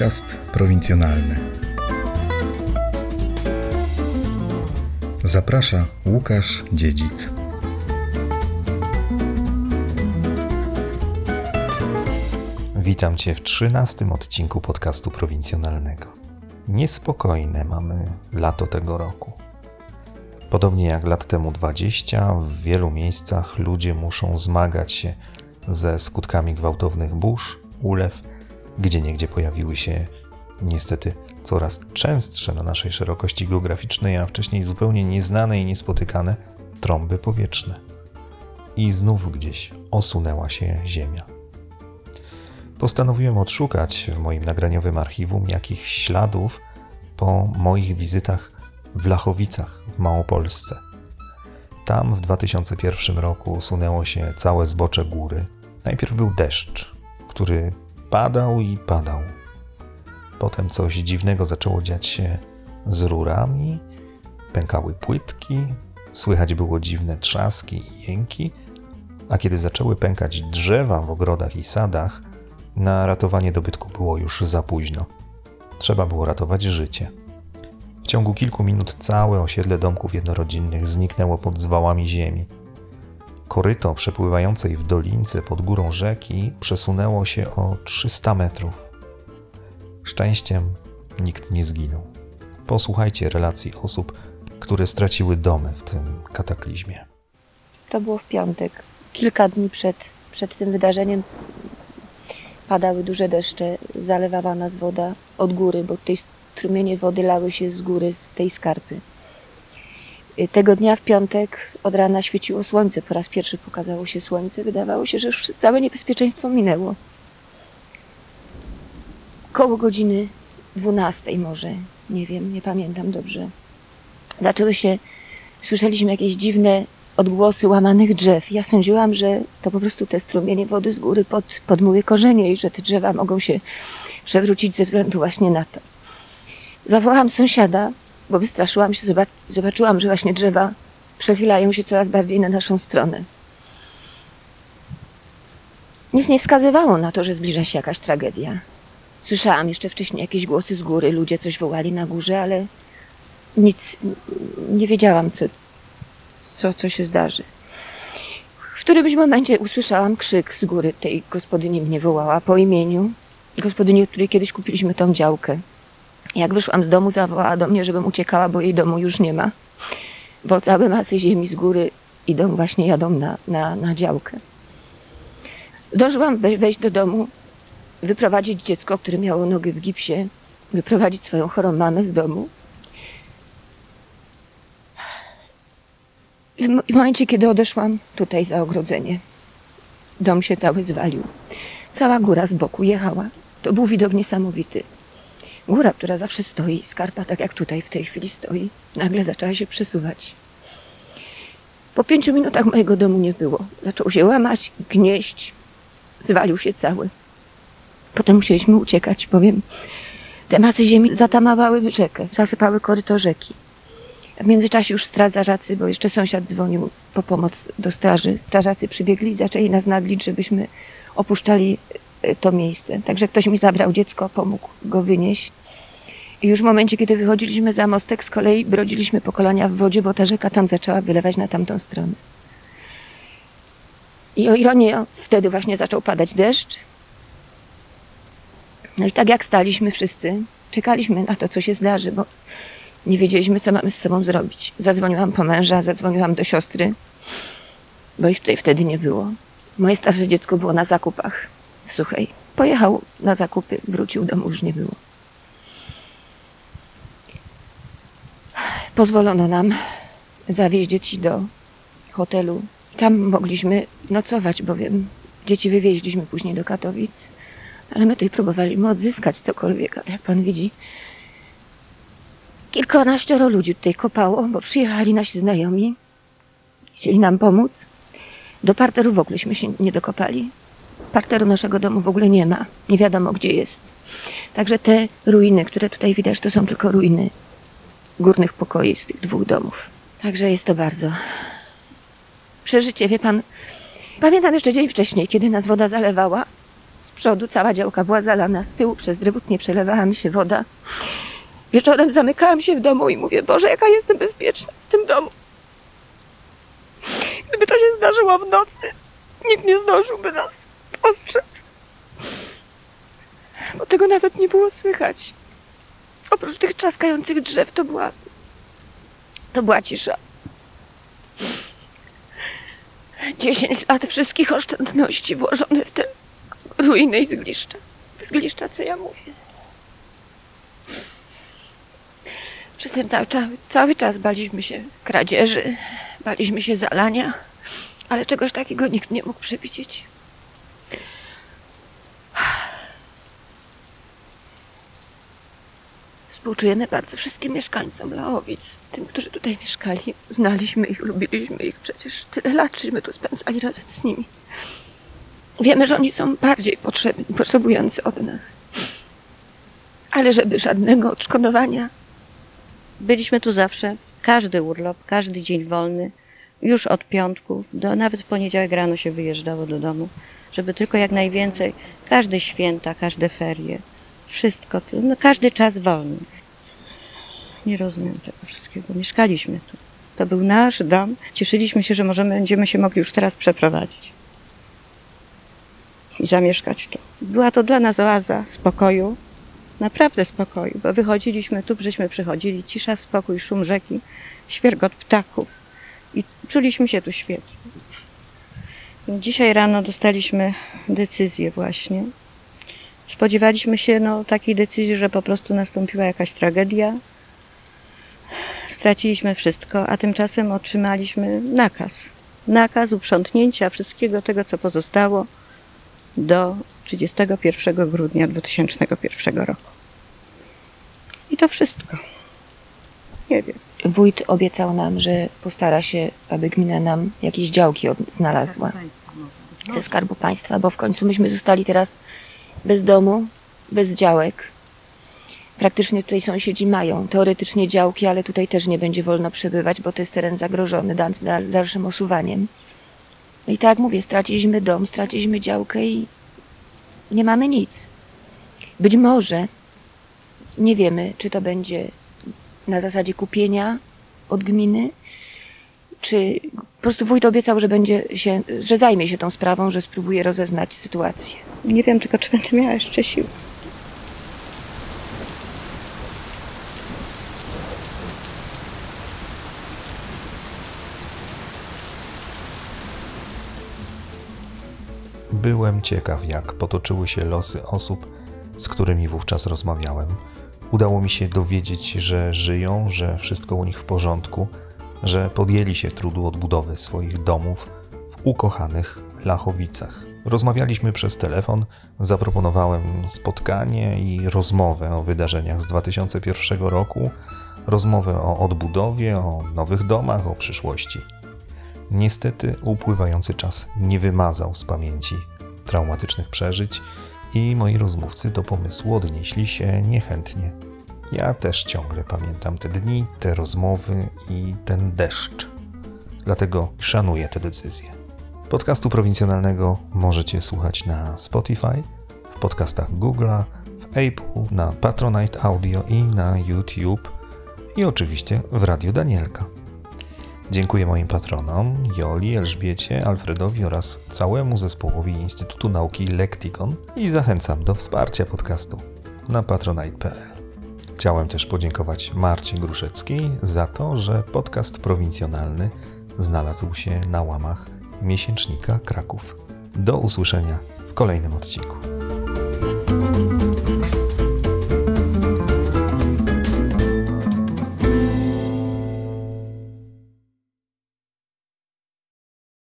Podcast prowincjonalny. Zaprasza Łukasz Dziedzic. Witam Cię w trzynastym odcinku podcastu prowincjonalnego. Niespokojne mamy lato tego roku. Podobnie jak lat temu 20, w wielu miejscach ludzie muszą zmagać się ze skutkami gwałtownych burz, ulew, gdzie niegdzie pojawiły się niestety coraz częstsze na naszej szerokości geograficznej, a wcześniej zupełnie nieznane i niespotykane trąby powietrzne. I znów gdzieś osunęła się ziemia. Postanowiłem odszukać w moim nagraniowym archiwum jakichś śladów po moich wizytach w Lachowicach w Małopolsce. Tam w 2001 roku usunęło się całe zbocze góry. Najpierw był deszcz, który padał i padał. Potem coś dziwnego zaczęło dziać się z rurami, pękały płytki, słychać było dziwne trzaski i jęki, a kiedy zaczęły pękać drzewa w ogrodach i sadach, na ratowanie dobytku było już za późno. Trzeba było ratować życie. W ciągu kilku minut całe osiedle domków jednorodzinnych zniknęło pod zwałami ziemi. Koryto przepływającej w dolince pod górą rzeki przesunęło się o 300 metrów. Szczęściem nikt nie zginął. Posłuchajcie relacji osób, które straciły domy w tym kataklizmie. To było w piątek. Kilka dni przed, przed tym wydarzeniem padały duże deszcze, zalewała nas woda od góry, bo tej strumienie wody lały się z góry, z tej skarpy. Y, Tego dnia w piątek od rana świeciło słońce. Po raz pierwszy pokazało się słońce. Wydawało się, że już całe niebezpieczeństwo minęło. Koło godziny 12 może, nie wiem, nie pamiętam dobrze. Zaczęły się, słyszeliśmy jakieś dziwne odgłosy łamanych drzew. Ja sądziłam, że to po prostu te strumienie wody z góry pod, podmuły korzenie i że te drzewa mogą się przewrócić ze względu właśnie na to. Zawołałam sąsiada, bo wystraszyłam się, zobac- zobaczyłam, że właśnie drzewa przechylają się coraz bardziej na naszą stronę. Nic nie wskazywało na to, że zbliża się jakaś tragedia. Słyszałam jeszcze wcześniej jakieś głosy z góry, ludzie coś wołali na górze, ale nic nie wiedziałam, co, co, co się zdarzy. W którymś momencie usłyszałam krzyk z góry. Tej gospodyni mnie wołała po imieniu. Gospodyni, od której kiedyś kupiliśmy tą działkę. Jak wyszłam z domu, zawołała do mnie, żebym uciekała, bo jej domu już nie ma. Bo całe masy ziemi z góry idą, właśnie jadą na, na, na działkę. Zdążyłam we- wejść do domu, wyprowadzić dziecko, które miało nogę w gipsie, wyprowadzić swoją chorą mamę z domu. W momencie, kiedy odeszłam tutaj za ogrodzenie, dom się cały zwalił. Cała góra z boku jechała. To był widok niesamowity. Góra, która zawsze stoi, skarpa tak jak tutaj w tej chwili stoi, nagle zaczęła się przesuwać. Po pięciu minutach mojego domu nie było. Zaczął się łamać, gnieść, zwalił się cały. Potem musieliśmy uciekać, bowiem te masy ziemi zatamawały rzekę, zasypały koryto rzeki. W międzyczasie już strażacy, bo jeszcze sąsiad dzwonił po pomoc do straży. Strażacy przybiegli i zaczęli nas naglić, żebyśmy opuszczali e, to miejsce. Także ktoś mi zabrał dziecko, pomógł go wynieść. I już w momencie, kiedy wychodziliśmy za mostek, z kolei brodziliśmy po kolania w wodzie, bo ta rzeka tam zaczęła wylewać na tamtą stronę. I o ironię, wtedy właśnie zaczął padać deszcz. No i tak jak staliśmy wszyscy, czekaliśmy na to, co się zdarzy, bo nie wiedzieliśmy, co mamy z sobą zrobić. Zadzwoniłam po męża, zadzwoniłam do siostry, bo ich tutaj wtedy nie było. Moje starsze dziecko było na zakupach w Suchej. Pojechał na zakupy, wrócił, domu już nie było. Pozwolono nam zawieźć dzieci do hotelu. Tam mogliśmy nocować, bowiem dzieci wywieźliśmy później do Katowic. Ale my tutaj próbowaliśmy odzyskać cokolwiek, ale jak pan widzi, kilkanaścioro ludzi tutaj kopało, bo przyjechali nasi znajomi. Chcieli nam pomóc. Do parteru w ogóleśmy się nie dokopali. Parteru naszego domu w ogóle nie ma. Nie wiadomo, gdzie jest. Także te ruiny, które tutaj widać, to są tylko ruiny górnych pokoi z tych dwóch domów. Także jest to bardzo przeżycie, wie pan. Pamiętam jeszcze dzień wcześniej, kiedy nas woda zalewała. przodu cała działka była zalana, z tyłu przez drewut nie przelewała mi się woda. Wieczorem zamykałam się w domu i mówię, Boże, jaka jestem bezpieczna w tym domu. Gdyby to się zdarzyło w nocy, nikt nie zdążyłby nas ostrzec. Bo tego nawet nie było słychać. Oprócz tych trzaskających drzew to była, to była cisza. Dziesięć lat wszystkich oszczędności włożonych w te ruiny i zgliszcza. Zgliszcza, co ja mówię. Przez ten cały, cały, cały czas baliśmy się kradzieży, baliśmy się zalania, ale czegoś takiego nikt nie mógł przewidzieć. Współczujemy bardzo wszystkim mieszkańcom Laowic, tym, którzy tutaj mieszkali. Znaliśmy ich, lubiliśmy ich, przecież tyle lat żeśmy tu spędzali razem z nimi. Wiemy, że oni są bardziej potrzebni, potrzebujący od nas. Ale żeby żadnego odszkodowania, Byliśmy tu zawsze, każdy urlop, każdy dzień wolny, już od piątku, do, nawet w poniedziałek rano się wyjeżdżało do domu, żeby tylko jak najwięcej, każde święta, każde ferie, wszystko, no, każdy czas wolny. Nie rozumiem tego wszystkiego. Mieszkaliśmy tu. To był nasz dom. Cieszyliśmy się, że możemy, będziemy się mogli już teraz przeprowadzić i zamieszkać tu. Była to dla nas oaza spokoju, naprawdę spokoju, bo wychodziliśmy tu, żeśmy przychodzili, cisza, spokój, szum rzeki, świergot ptaków i czuliśmy się tu świetnie. Dzisiaj rano dostaliśmy decyzję właśnie. Spodziewaliśmy się no, takiej decyzji, że po prostu nastąpiła jakaś tragedia. Straciliśmy wszystko, a tymczasem otrzymaliśmy nakaz. Nakaz uprzątnięcia wszystkiego tego, co pozostało do 31 grudnia 2001 roku. I to wszystko. Nie wiem. wójt obiecał nam, że postara się, aby gmina nam jakieś działki znalazła ze Skarbu Państwa, bo w końcu myśmy zostali teraz bez domu, bez działek. Praktycznie tutaj sąsiedzi mają teoretycznie działki, ale tutaj też nie będzie wolno przebywać, bo to jest teren zagrożony dal- dal- dalszym osuwaniem. No i tak jak mówię, straciliśmy dom, straciliśmy działkę i nie mamy nic. Być może, nie wiemy, czy to będzie na zasadzie kupienia od gminy, czy po prostu wójt obiecał, że będzie się, że zajmie się tą sprawą, że spróbuje rozeznać sytuację. Nie wiem tylko, czy będę miała jeszcze sił. Byłem ciekaw, jak potoczyły się losy osób, z którymi wówczas rozmawiałem. Udało mi się dowiedzieć, że żyją, że wszystko u nich w porządku, że podjęli się trudu odbudowy swoich domów w ukochanych Lachowicach. Rozmawialiśmy przez telefon, zaproponowałem spotkanie i rozmowę o wydarzeniach z 2001 roku, rozmowę o odbudowie, o nowych domach, o przyszłości. Niestety upływający czas nie wymazał z pamięci traumatycznych przeżyć i moi rozmówcy do pomysłu odnieśli się niechętnie. Ja też ciągle pamiętam te dni, te rozmowy i ten deszcz. Dlatego szanuję tę decyzję. Podcastu prowincjonalnego możecie słuchać na Spotify, w podcastach Google'a, w Apple, na Patronite Audio i na YouTube i oczywiście w Radiu Danielka. Dziękuję moim patronom Joli, Elżbiecie, Alfredowi oraz całemu zespołowi Instytutu Nauki Lektikon i zachęcam do wsparcia podcastu na patronite.pl. Chciałem też podziękować Marcie Gruszeckiej za to, że podcast prowincjonalny znalazł się na łamach miesięcznika Kraków. Do usłyszenia w kolejnym odcinku.